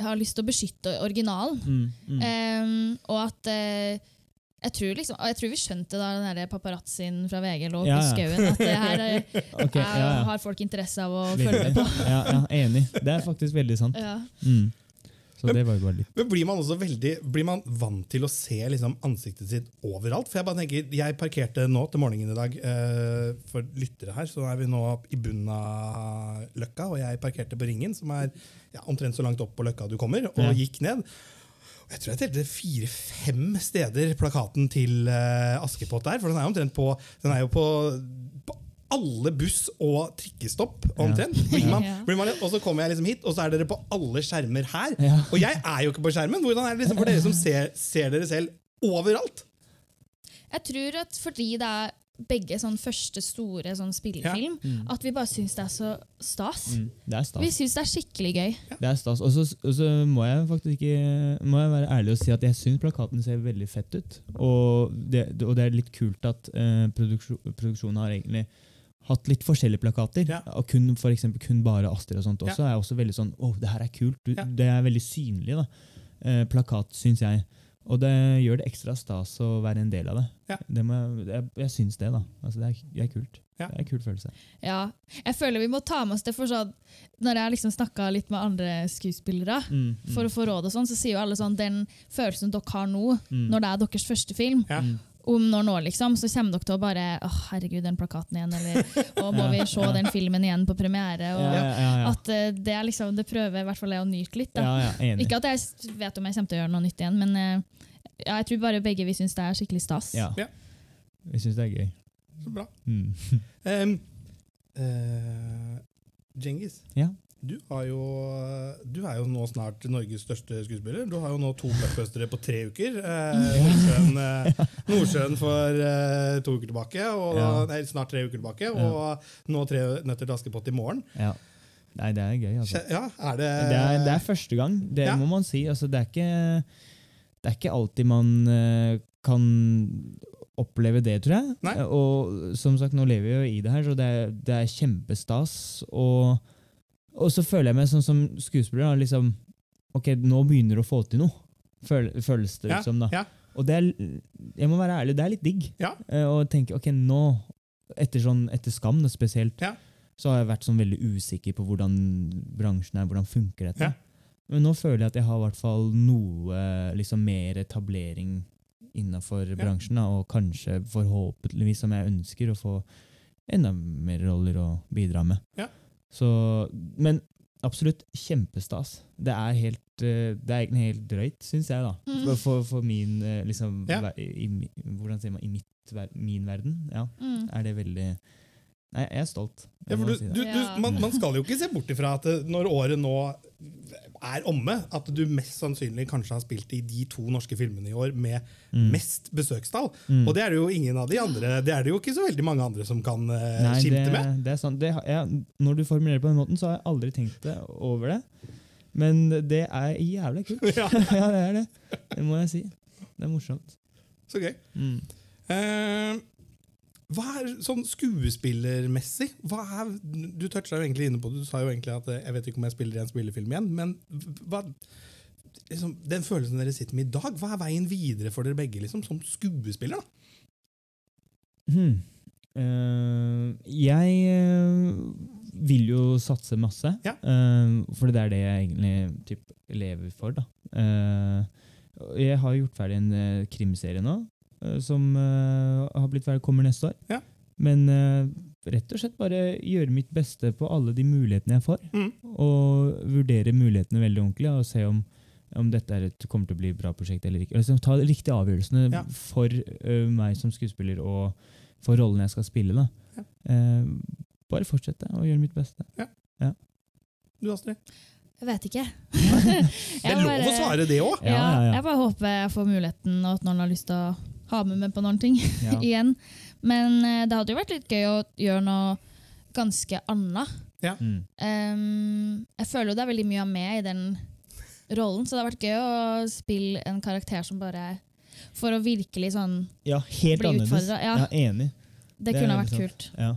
har lyst til å beskytte originalen. Mm, mm. Um, og at eh, jeg tror, liksom, jeg tror vi skjønte da den der paparazzien fra VG lå Ja, i ja. skauen, at det her er, Ok, er, ja, ja. har folk interesse av å følge med på. ja, ja, enig. Det er faktisk veldig sant. Ja. Mm. Men, det var jo bare litt Men Blir man også veldig, blir man vant til å se liksom, ansiktet sitt overalt? For Jeg bare tenker, jeg parkerte nå til morgenen i dag eh, for lyttere her. Så er vi nå i bunnen av Løkka, og jeg parkerte på Ringen, som er ja, omtrent så langt opp på Løkka du kommer, og Ja. gikk ned. Jeg tror jeg telte fire-fem steder plakaten til eh, Askepott der. For den er jo omtrent på Den er jo på, på alle buss- og trikkestopp, omtrent. Blir man, blir man, og så kommer jeg liksom hit, og så er dere på alle skjermer her. Ja. Og jeg er jo ikke på skjermen. Hvordan er det liksom for dere som ser, ser dere selv overalt? Jeg tror at fordi det er begge sånn første store sånn spillefilm, at vi bare syns det er så stas. mm. Det er stas. Vi syns det er skikkelig gøy. Det er stas. Og så, må jeg faktisk ikke Må jeg være ærlig og si at jeg syns plakaten ser veldig fett ut. Og det, og det er litt kult at eh, produksjon, produksjonen har egentlig hatt litt forskjellige plakater. Ja. Og kun, for eksempel kun bare Astrid og sånt Ja. også er også veldig sånn Å, det her er kult. Du, Ja. Det er veldig synlig, da. Eh, plakat, syns jeg. Og det gjør det ekstra stas å være en del av det. Ja. det må jeg jeg, syns det, da. Altså, det, er, det er kult. Ja. Det er en kul følelse. Ja, jeg føler vi må ta med oss det for sånn Når jeg liksom snakka litt med andre skuespillere Mm, mm, for å få råd, og sånn, så sier jo alle sånn den følelsen dere har nå, mm. når det er deres første film, Ja. Mm. Om noen år, liksom, så kommer dere til å bare åh, herregud, den plakaten igjen, eller å, må vi se den filmen igjen på premiere? Og, ja, ja, ja, ja. At uh, det er liksom, det prøver i hvert fall jeg å nyte litt. Da. ja, ja. Ikke at jeg vet om jeg kommer til å gjøre noe nytt igjen, men uh, ja, jeg tror bare begge vi syns det er skikkelig stas. Ja. Ja. Jeg syns det er gøy. Så bra. Mm. Um, uh, Genghis. Ja. Du, er, jo, du er jo nå snart Norges største skuespiller. Du har jo nå to blockbustere på tre uker. Eh, Nordsjøen, eh, Nordsjøen for eh, to uker tilbake, og, Ja. nei, snart tre uker tilbake, og nå Tre nøtter til Askepott i morgen. Ja. Nei, det er gøy, altså. Ja, er det Det er, det er første gang, det må man si. Altså, det, er ikke, det er ikke alltid man kan oppleve det, tror jeg. Nei. Og som sagt, nå lever vi jo i det her, så det er, det er kjempestas. Og, og så føler jeg meg sånn som skuespiller. da, Liksom, ok, nå begynner du å få til noe, føl, føles det Ja, ut som. da. ja. Og det er, jeg må være ærlig, det er litt digg. Ja. Eh, Og tenke ok, nå, etter, sånn, etter Skam da, spesielt, så har jeg vært sånn veldig usikker på hvordan bransjen er, hvordan funker dette. Ja. Men nå føler jeg at jeg har hvert fall noe liksom mer etablering innafor bransjen, da, og kanskje forhåpentligvis, som jeg ønsker, å få enda mer roller å bidra med. Ja. Så, men absolutt kjempestas. Det er, helt, eh, det er egentlig helt drøyt, syns jeg, da. Mm. For, for, for min eh, liksom, Ja. i, i, Hvordan sier man? I mitt, min verden? Ja, Mm. er det veldig Nei, jeg er stolt. Ja, Jeg for du, si du, du, man, man skal jo ikke se bort ifra at når året nå er omme, at du mest sannsynlig kanskje har spilt i de to norske filmene i år med Mm. mest besøkstall. Mm. Og det er det jo ingen av de andre Det er det jo ikke så veldig mange andre som kan uh, Nei, skimte det, med. det er sant. Det, jeg, når du formulerer det på den måten, så har jeg aldri tenkt det over det. Men det er jævlig kult. Ja, ja, det er det. Det må jeg si. Det er morsomt. så gøy. Mm. Eh, hva er sånn skuespillermessig hva er, Du toucha jo egentlig inne på det. Du sa jo egentlig at eh, jeg vet ikke om jeg spiller i en spillefilm igjen. Men hva, liksom, den følelsen dere sitter med i dag, hva er veien videre for dere begge liksom, som skuespiller? Hmm. Uh, jeg eh, vil jo satse masse, Ja. uh, for det er det jeg egentlig typ, lever for. da. Uh, jeg har gjort ferdig en uh, krimserie nå, som eh, har blitt velkommen kommer neste år. Ja. Men eh, rett og slett bare gjøre mitt beste på alle de mulighetene jeg får. Mm. Og vurdere mulighetene veldig ordentlig og se om, om dette er et, kommer til å bli et bra prosjekt eller ikke. Altså, ta de riktige avgjørelsene Ja. for uh, meg som skuespiller og for rollen jeg skal spille. Da. Ja. Uh, bare fortsette å gjøre mitt beste. Du, Astrid? Jeg vet ikke. Det er lov å svare det òg! Ja, Ja, ja, ja. Jeg bare håper jeg får muligheten, og at noen har lyst til å ha med meg på noen ting Ja. igjen. Men eh, det hadde jo vært litt gøy å gjøre noe ganske annet. Mm. Um, jeg føler jo det er veldig mye av meg i den rollen, så det har vært gøy å spille en karakter som bare For å virkelig sånn ja, helt Bli annerledes. ja. Ja, enig. Det, Det kunne ha vært sant. kult. Ja.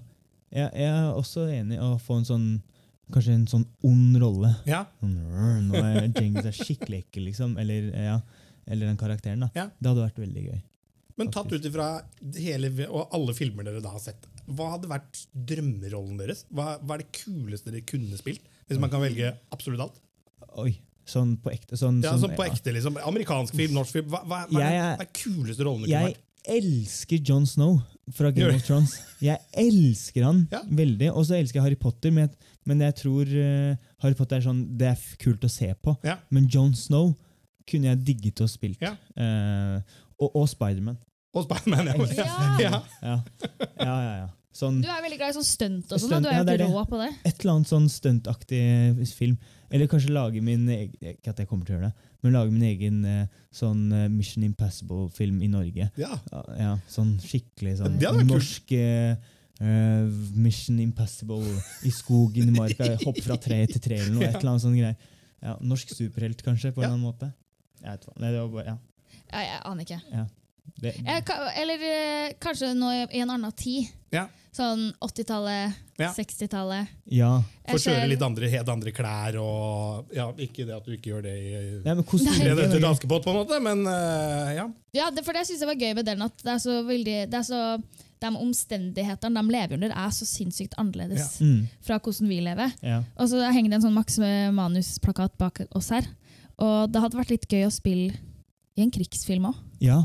Jeg, jeg er også enig i å få en sånn Kanskje en sånn ond rolle. Ja. Sånn, Nå er Djengis er skikkelig ekkel, liksom. Eller, ja, eller den karakteren. da. Ja. Det hadde vært veldig gøy. Men tatt ut ifra hele, og alle filmer dere da har sett, hva hadde vært drømmerollen deres? Hva, hva er det kuleste dere kunne spilt? Hvis man kan velge absolutt alt? Oi, sånn på ekte. Sånn, Ja, sånn- på ekte, liksom. Amerikansk film, norsk film. Hva, hva, hva, Jeg er, den kuleste rollen du kunne Jeg elsker Jon Snow fra Game of Thrones. Jeg elsker han Ja. veldig. Og så elsker jeg Harry Potter, men jeg, men jeg tror uh, Harry Potter er sånn, det er kult å se på. Ja. Men Jon Snow kunne jeg digget å spilt. Ja. Uh, og og Spiderman. Og Spiderman, ja. Ja. ja. Ja. ja, ja, ja. Sånn, Du er veldig glad i sånn stunt og sånn. Stunt. Du er ja, det. rå på det. et eller annet sånn stuntaktig film. Eller kanskje lage min egen Ikke at jeg kommer til å gjøre det, men lage min egen eh, sånn eh, Mission Impossible-film i Norge. ja. Ja, ja, sånn skikkelig sånn norsk eh, eh, Mission Impossible i skogen i marka. Hopp fra tre til tre eller noe. Ja. et eller annet sånn greier. Ja, norsk superhelt, kanskje, på en Ja. eller annen måte. Jeg vet hva. Nei, det var bare, ja. Ja, jeg aner ikke. Det, eller eh, kanskje nå i en annen tid. Ja. Sånn 80-tallet, Ja. 60-tallet. ja. Får kjøre litt andre, helt andre klær og ja, Ikke det at du ikke gjør det i Nei, men til det, Askepott, på en måte, men uh, ja. Ja, det, for det syns jeg var gøy med den. At det er så veldig det er så, De omstendighetene de lever under, er så sinnssykt annerledes mm, fra hvordan vi lever. ja. Og så henger det en sånn Max Manus-plakat bak oss her. Og det hadde vært litt gøy å spille i en krigsfilm òg. ja.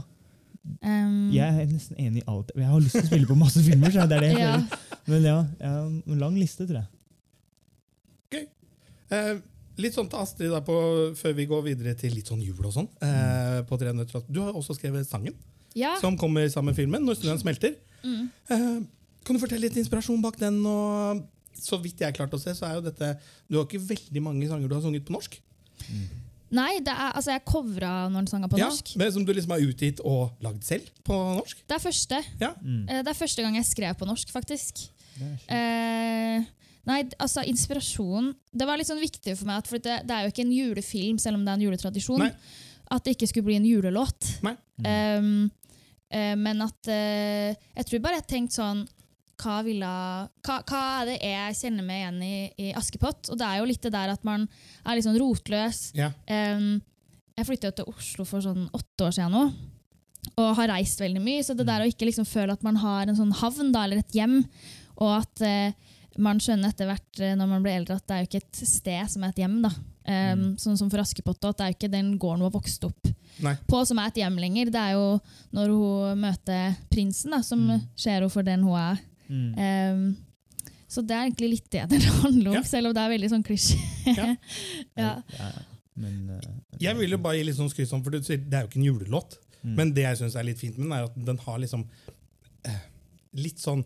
Um, Jeg er nesten enig i alt. Jeg har lyst til å spille på masse filmer. Så det er det jeg ja. føler. Men ja, jeg har en lang liste, tror jeg. Eh, litt sånn til Astrid, på, før vi går videre til litt sånn jul og sånn. Eh, på Tre nøtter. Du har også skrevet sangen ja. som kommer sammen med filmen, 'Når snøen smelter'. Mm. Eh, kan du fortelle litt inspirasjon bak den? Og så vidt jeg klarte å se, så er jo dette Du har ikke veldig mange sanger du har sunget på norsk. Nei, det er, altså jeg covra noen sanger på Ja, norsk. men Som du liksom har utgitt og lagd selv på norsk. Det er første. Ja. Mm. Eh, Det er første gang jeg skrev på norsk, faktisk. Eh, Nei, altså inspirasjon Det var litt sånn viktig for meg, at, for det, det er jo ikke en julefilm, selv om det er en juletradisjon, Nei. at det ikke skulle bli en julelåt. Nei. Um, eh, men at uh, Jeg tror bare jeg tenkte sånn hva, ville, hva, hva er det jeg kjenner meg igjen i, i Askepott? Og det er jo litt det der at man er litt sånn rotløs. Ja. Um, jeg flytta til Oslo for sånn åtte år siden nå, og har reist veldig mye. Så det der å ikke liksom føle at man har en sånn havn da, eller et hjem, og at uh, man skjønner etter hvert eh, når man blir eldre at det er jo ikke et sted som er et hjem. da. Um, Sånn som for Askepott, at det er jo ikke den gården hun har vokst opp Nei. på som er et hjem lenger. Det er jo når hun møter prinsen, da, som Mm. ser henne for den hun er. Mm. Um, så det er egentlig litt det det handler om, Ja. selv om det er veldig sånn klisjé. Ja. ja. Ja, men uh, Jeg vil jo bare gi litt sånn skryt, for det er jo ikke en julelåt. Mm. Men det jeg syns er litt fint med den, er at den har liksom eh, litt sånn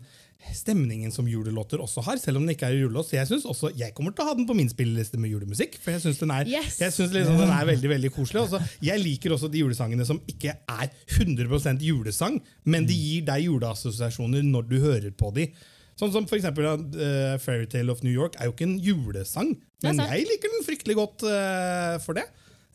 stemningen som julelåter også har, selv om den ikke er julelåt. Så jeg synes også, jeg kommer til å ha den på min spilleliste med julemusikk. For jeg syns den er Yes! jeg synes liksom den er veldig veldig koselig. Også, jeg liker også de julesangene som ikke er 100% julesang, men de gir deg juleassosiasjoner når du hører på de. Sånn som for eksempel uh, Fairytale of New York er jo ikke en julesang, men jeg liker den fryktelig godt uh, for det.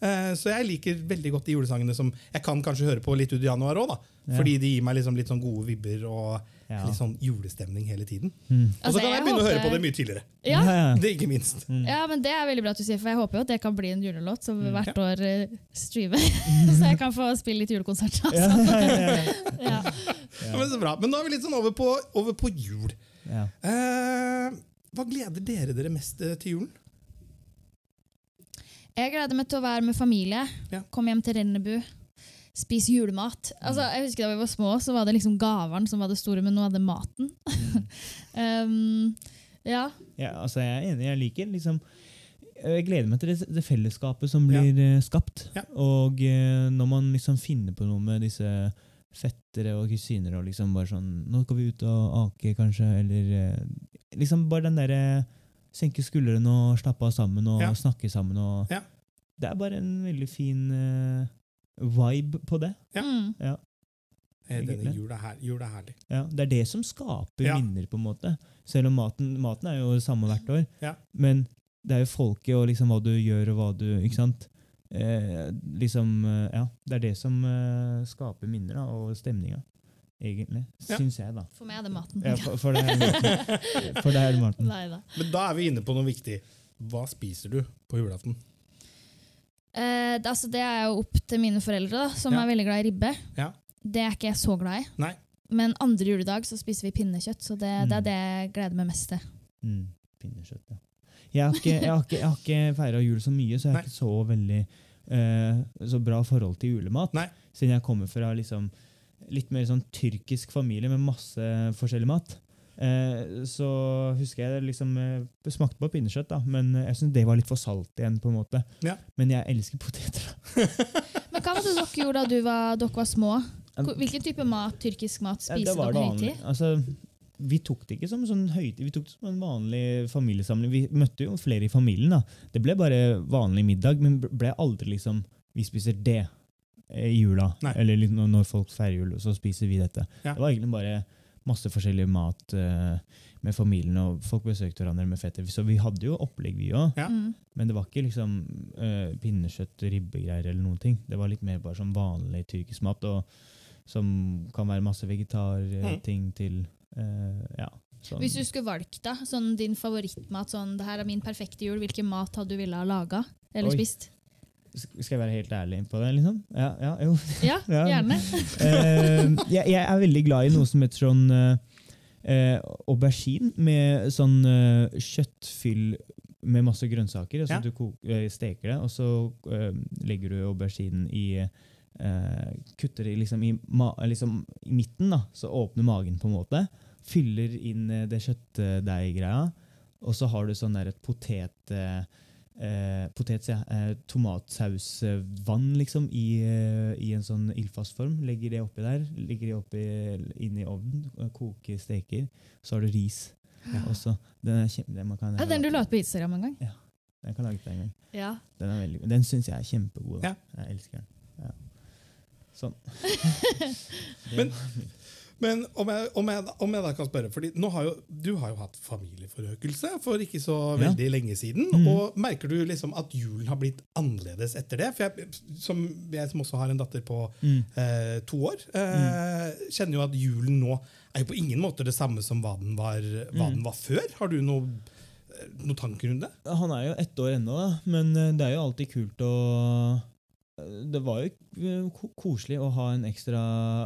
Eh, så jeg liker veldig godt de julesangene som jeg kan kanskje høre på litt ut i januar òg, Ja. fordi de gir meg liksom litt sånn gode vibber og Ja. litt sånn julestemning hele tiden. Mm. Og så Altså, kan jeg jeg begynne å høre på det mye tidligere. Ja, ja. Det ikke minst. ja, men det er veldig bra at du sier, for jeg håper jo at det kan bli en julelåt som Mm. hvert år uh, streamer. så jeg kan få spille litt julekonsert. Altså. ja, ja, Ja. Ja. Men så bra. Men nå er vi litt sånn over på, over på jul. ja. Eh, hva gleder dere dere mest eh, til julen? Jeg gleder meg til å være med familie. Ja. Komme hjem til Rennebu. Spise julemat. Altså, jeg husker Da vi var små, så var det liksom gavene som var det store, men nå er det maten. um, ja. Ja, altså jeg er enig. Jeg liker liksom Jeg gleder meg til det, det fellesskapet som blir ja. skapt. Ja. Og eh, når man liksom finner på noe med disse fettere og kusiner og liksom bare sånn Nå skal vi ut og ake, kanskje, eller eh, Liksom bare den derre Senke skuldrene og slappe av sammen og Ja. snakke sammen og Ja. Det er bare en veldig fin eh, vibe på det. Ja. Mm. Eh, Denne jula er, her, jul er herlig. Ja, det er det som skaper Ja. minner, på en måte. Selv om maten, maten er jo samme hvert år. Ja. Men det er jo folket og liksom hva du gjør og hva du Ikke sant? Eh, liksom, eh, ja, Det er det som eh, skaper minner, da, og stemninga. Egentlig. Ja. Syns jeg, da. For meg er det maten. Ja, for, for det er maten. For det er maten. Nei da. Men da er vi inne på noe viktig. Hva spiser du på julaften? Eh, det, altså, det er jo opp til mine foreldre, da, som Ja. er veldig glad i ribbe. Ja. Det er ikke jeg så glad i. Nei. Men andre juledag så spiser vi pinnekjøtt, så det, det Mm. er det jeg gleder meg mest til. Mm, pinnekjøtt, ja. Jeg har ikke, jeg har ikke, jeg har ikke feira jul så mye, så jeg har ikke så veldig eh, så bra forhold til julemat. Nei. Siden jeg kommer fra liksom, litt mer sånn tyrkisk familie med masse forskjellig mat. Eh, så husker jeg liksom eh, smakte på pinnekjøtt, da, men jeg syns det var litt for salt igjen. på en måte. Ja. Men jeg elsker poteter. Men hva var det dere gjorde da du var, dere var små? Hvilken type mat, tyrkisk mat Ja, spiste det dere høytid? Altså, vi tok det ikke som sånn høytid, vi tok det som en vanlig familiesamling. Vi møtte jo flere i familien. da. Det ble bare vanlig middag, men ble aldri liksom Vi spiser det eh, i jula. Nei. Eller når folk feirer jul, så spiser vi dette. Ja. Det var egentlig bare masse forskjellig mat uh, med familien, og folk besøkte hverandre med fetter. Så vi hadde jo opplegg, vi òg. Ja. Mm. Men det var ikke liksom uh, pinnekjøtt, ribbegreier eller noen ting. Det var litt mer bare som vanlig tyrkisk mat, og som kan være masse vegetarting til uh, ja, sånn. Hvis du skulle valgt da, sånn din favorittmat, sånn det her er min perfekte jul, hvilken mat hadde du ville ha laga eller Oi. spist? Skal jeg være helt ærlig på det, liksom? Ja, ja jo. Ja, Ja. gjerne. uh, jeg, jeg er veldig glad i noe som heter sånn eh, eh, aubergine med sånn uh, kjøttfyll med masse grønnsaker. Altså Ja. Du steker det, og så legger du auberginen i eh, Kutter det liksom i, ma liksom i midten, da, så åpner magen på en måte. Fyller inn det kjøttdeiggreia, og så har du sånn der et potet... Eh, potet, ja, eh, tomatsausvann liksom, i, eh, i en sånn ildfast form. Legger det oppi der, legger det oppi, inn i ovnen, koker, steker. Så har du ris også. Den er kjempe, den, man kan, Ja, den du la ut på Instagram en gang. Ja. den kan lage det en gang. Ja. Den, veldig, den syns jeg er kjempegod. Ja. Jeg elsker den. Ja. Sånn. Men- Men om jeg, om, jeg, om jeg da kan spørre, fordi har jo, Du har jo hatt familieforøkelse for ikke så Ja. veldig lenge siden. Mm. og Merker du liksom at julen har blitt annerledes etter det? For jeg, som, jeg som også har en datter på Mm. eh, to år, eh, kjenner jo at julen nå er jo på ingen måte det samme som hva den var, hva Mm. den var før. Har du eh, noe tanker rundt det? Han er jo ett år ennå, men eh, det er jo alltid kult å Det var jo koselig å ha en ekstra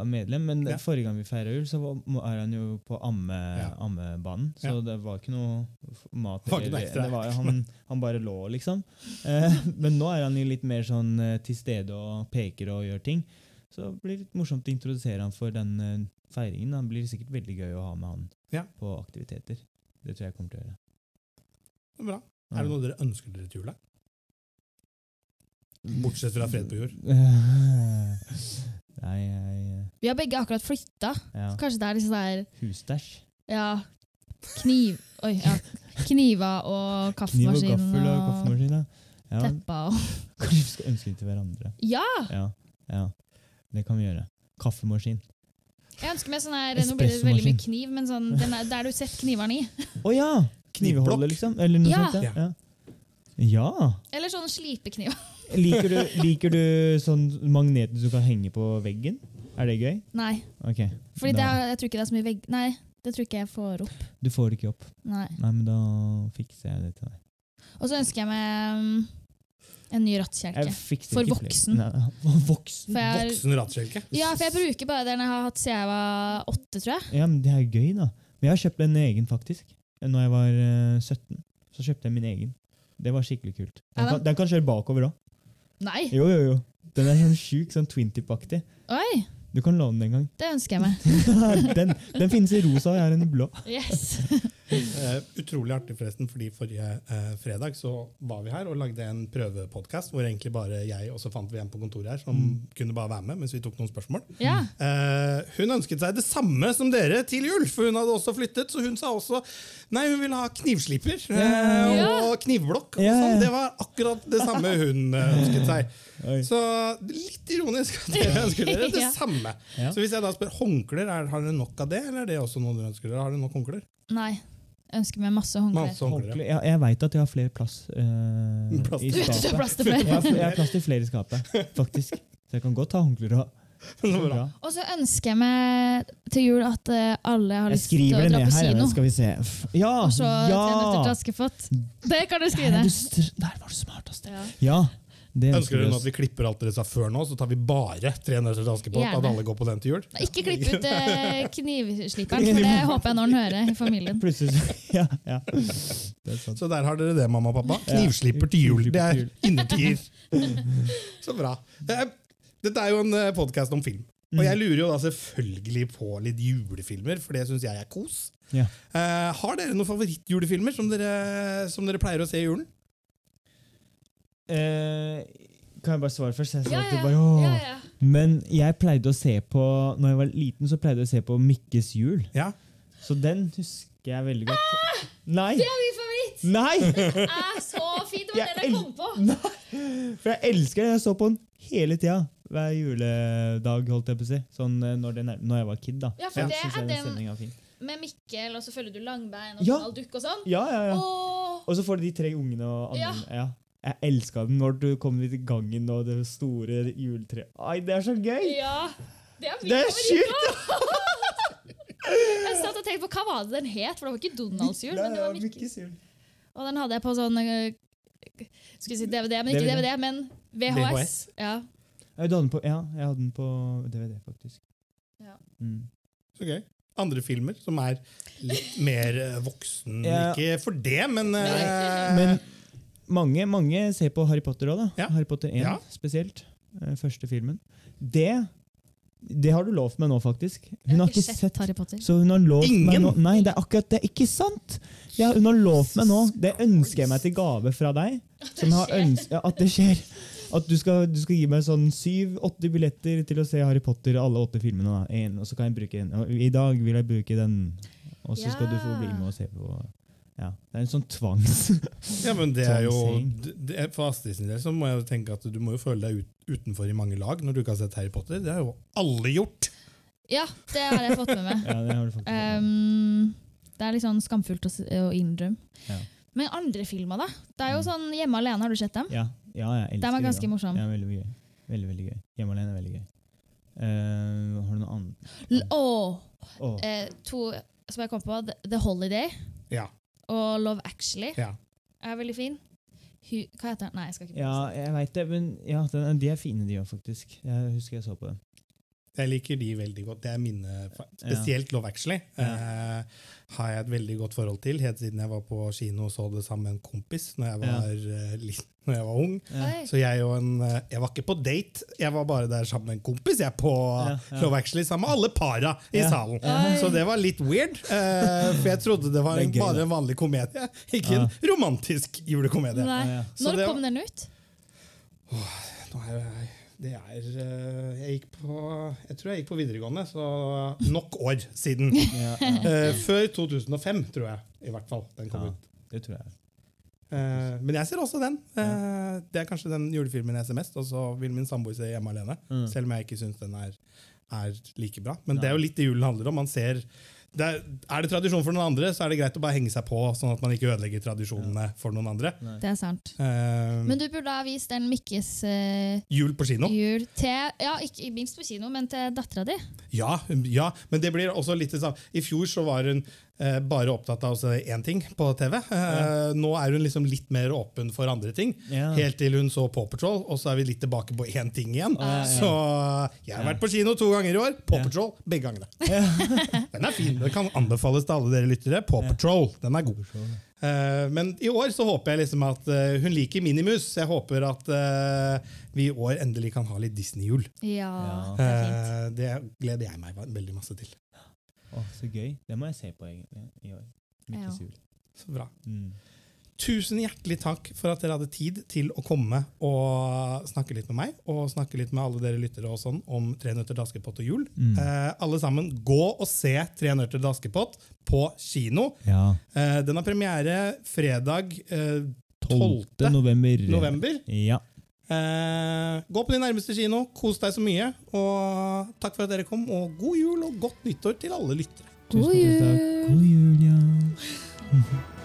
medlem, men Ja. forrige gang vi feira jul, så var, er han jo på amme, Ja. ammebanen. Så Ja. det var ikke noe mat. Var ikke eller- det var, han, han bare lå, liksom. Eh, men nå er han jo litt mer sånn eh, til stede og peker og gjør ting. Så det blir litt morsomt å introdusere han for den eh, feiringen. Det blir sikkert veldig gøy å ha med han på aktiviteter. Det tror jeg kommer til å gjøre. Det bra. Er det noe dere ønsker dere til jul? Bortsett fra fred på jord. Nei, jeg Vi har begge akkurat flytta. ja. Kanskje det er liksom der Husstæsj. Ja, kniv Oi, ja. Kniver og Kniv og kaffemaskin gaffel og og kaffemaskin. Ja. Ja, teppa og kanskje vi skal ønske det til hverandre. Ja! Ja, ja. Det kan vi gjøre. Kaffemaskin. Jeg ønsker meg sånn her Nå blir det veldig mye kniv, men sånn den er, der du setter knivene i. Å ja! Knivholder, liksom? Eller noe Ja. sånt? Ja. ja. ja. Eller sånn slipekniv. Liker, du, liker du sånn magneter som du kan henge på veggen? Er det gøy? Nei, Ok. fordi det er, jeg tror ikke det er så mye vegg... Nei, det tror ikke jeg får opp. Du får det ikke opp. Nei. Nei, men da fikser jeg det til deg. Og så ønsker jeg meg mm, en ny rattkjelke. For voksen. Nei, voksen? For jeg, Voksen rattkjelke. ja, for jeg bruker bare den jeg har hatt siden jeg var åtte, tror jeg. Ja, men det er gøy, da. Men jeg har kjøpt en egen, faktisk. Når jeg var eh, 17, så kjøpte jeg min egen. Det var skikkelig kult. Ja, Den kan, den kan kjøre bakover òg. Nei! Jo, jo, jo. Den er sånn sjuk, sånn twintip-aktig. Oi! Du kan låne den en gang. Det ønsker jeg meg. den, den finnes i rosa, og jeg har en i blå. Yes. uh, utrolig artig, forresten, fordi forrige uh, fredag så var vi her og lagde en prøvepodkast hvor egentlig bare jeg og så fant vi en på kontoret her som kunne bare være med mens vi tok noen spørsmål. Ja. Uh, hun ønsket seg det samme som dere til jul, for hun hadde også flyttet. Så hun sa også nei, hun ville ha knivsliper og knivblokk. Og sånn. Det var akkurat det samme hun ønsket seg. Oi. Så litt ironisk at dere ønsker dere det Ja. samme. Ja. Så hvis jeg da spør håndklær, er, har dere nok av det, eller er det også noe dere ønsker dere? Har dere nok håndklær? Nei. Jeg ønsker meg masse håndklær. Masse håndklær. Jeg, jeg veit at jeg har flere plass øh, Plass i skapet. Du er plass til flere. Jeg har, jeg har plass til flere i skapet, faktisk. Så jeg kan godt ta håndklær bra. Og så ønsker jeg meg til jul at eh, alle har lyst til å dra på her. kino. Skal vi se. Ja! Og så Tre nøtter til ja! Askepott. Det kan du skrive. er du der var du smartest. Ja. Ja. Det Ønsker dere nå at vi klipper alt dere sa før nå, så tar vi bare Tre nøtter til Askepott? At alle går på den til jul? Nei, Ikke klipp ut eh, knivsliperen, for det håper jeg når han hører i familien. Plutselig så Ja, ja. Det er sant. Så der har dere det, mamma og pappa. Knivslipper til jul. Det er innertier. Så bra. Eh, Dette er jo en podkast om film. Og jeg lurer jo da selvfølgelig på litt julefilmer, for det syns jeg er kos. Ja. Eh, har dere noen favorittjulefilmer som dere, som dere pleier å se i julen? Eh, kan jeg bare svare først? Jeg Ja, ja. bare, ja, ja. Men jeg pleide å se på Når jeg var liten, så pleide jeg å se på Mikkes jul. Ja. Så den husker jeg veldig godt. Nei! Det er min favoritt! Nei! Det er så fint! Det var Jeg den jeg kom på. For jeg elsker den. Jeg så på den hele tida. Hver juledag, holdt jeg på å si. Sånn eh, når, den er, når jeg var kid, da. Ja, for ja. det er den den- fin. Med Mikkel, og så følger du Langbein og Ja. Donald Duck og sånn. Ja, ja, ja. Og så får du de tre ungene og andre. Ja. Ja. Jeg elska den når du kom ut i gangen og det store juletreet. Ai, det er så gøy! ja. Det er Det er sjukt! Jeg satt og tenkte på hva var det den het, for det var ikke Donalds jul. men det var Mikkes jul. Og den hadde jeg på sånn øh, Skulle si DVD, men ikke DVD. Men VHS. VHS. Ja. Jeg hadde den på, ja, jeg hadde den på DVD, faktisk. Ja. Mm. Så gøy. Andre filmer som er litt mer eh, voksen. Ja. Ikke for det, men, uh, Men mange, mange ser på Harry Potter òg, da. Ja. Harry Potter 1 Ja. spesielt. eh, Første filmen. Det, det har du lovt meg nå, faktisk. Hun har ikke sett Harry Potter. Så hun har lovt meg nå Nei, det er akkurat det. Ikke sant! Ja, hun har lovt meg nå. Det ønsker jeg meg til gave fra deg. Som har skjer. ja, at det skjer. At du skal, du skal gi meg sånn syv-åtte billetter til å se Harry Potter, alle åtte filmene. Da. En, og så kan jeg bruke en. Og I dag vil jeg bruke den. Og så skal du få bli med og se på Ja, Det er en sånn tvangs... Ja, men det er jo det, er- For Astrid sin del så må jeg jo tenke at du må jo føle deg ut, utenfor i mange lag når du ikke har sett Harry Potter. Det har jo alle gjort. Ja, det har jeg fått med meg. Ja, det har du fått med. Um, det er litt sånn skamfullt å, å innrømme. Ja. Men andre filmer, da? Det er jo Mm. sånn Hjemme alene, har du sett dem? Ja, ja, jeg elsker De er ganske morsomme. Ja, veldig gøy. Veldig, veldig gøy. Hjemme alene er veldig gøy. Uh, har du noe annet? Å! Åh, Åh, eh, to som jeg kom på. The Holiday Ja. Og Love Actually ja. er veldig fin. Hu hva heter den? Nei, jeg skal ikke ja, jeg vet det, men ja, den, de er fine, de òg, faktisk. Jeg husker jeg så på dem. Jeg liker de veldig godt. Det er mine, Spesielt Love Actually eh, har jeg et veldig godt forhold til, helt siden jeg var på kino og så det sammen med en kompis når jeg var, ja. litt, når jeg var ung. Ja. Så jeg, og en, eh, jeg var ikke på date, jeg var bare der sammen med en kompis. Jeg på Ja, ja. Love Actually sammen med alle para i Ja. salen. Så det var litt weird, eh, for jeg trodde det var Det gøy, bare en vanlig komedie, ikke en romantisk julekomedie. Nei. Ja, ja. Så Når det kom den ut? Nå er jeg, det er eh, Jeg gikk på Jeg tror jeg gikk på videregående, så nok år siden. Ja, ja, Eh, før 2005, tror jeg. I hvert fall. Den kom Ja. ut. det tror jeg. Eh, men jeg ser også den. Det er kanskje den julefilmen jeg ser mest, og så vil min samboer se Hjemme alene. Mm. Selv om jeg ikke syns den er, er like bra. Men det er jo litt det julen handler om. Man ser det er, er det tradisjon for noen andre, så er det greit å bare henge seg på, sånn at man ikke ødelegger tradisjonene for noen andre. Nei. Det er sant. Uh, Men du burde ha vist den Mikkes uh, jul på kino? jul til Ja, ikke minst på kino, men til dattera di. Ja, ja, men det blir også litt det samme. I fjor så var hun bare opptatt av én ting på TV. Ja. Nå er hun liksom litt mer åpen for andre ting. Ja. Helt til hun så Paw Patrol, og så er vi litt tilbake på én ting igjen. ja, ja. Så jeg har Ja. vært på kino to ganger i år. Paw Ja. Patrol begge gangene. Den er fin. Den kan anbefales til alle dere lyttere. Paw Patrol, den er god. Eh, men i år så håper jeg liksom at eh, hun liker Minimus. Jeg håper at eh, vi i år endelig kan ha litt Disney-jul. Ja, Ja. det er fint. Eh, det gleder jeg meg veldig masse til. Åh, så gøy. Det må jeg se på egentlig i år. Mikkes Ja. jul. Så bra. Mm. Tusen hjertelig takk for at dere hadde tid til å komme og snakke litt med meg og snakke litt med alle dere lyttere og sånn om Tre nøtter til Askepott og jul. Mm. Eh, alle sammen, gå og se Tre nøtter til Askepott på kino. Ja. Eh, den har premiere fredag eh, 12. 12. november. november. Ja. Eh, gå på din nærmeste kino, kos deg så mye. Og takk for at dere kom, og god jul og godt nyttår til alle lyttere. God jul! God jul, ja.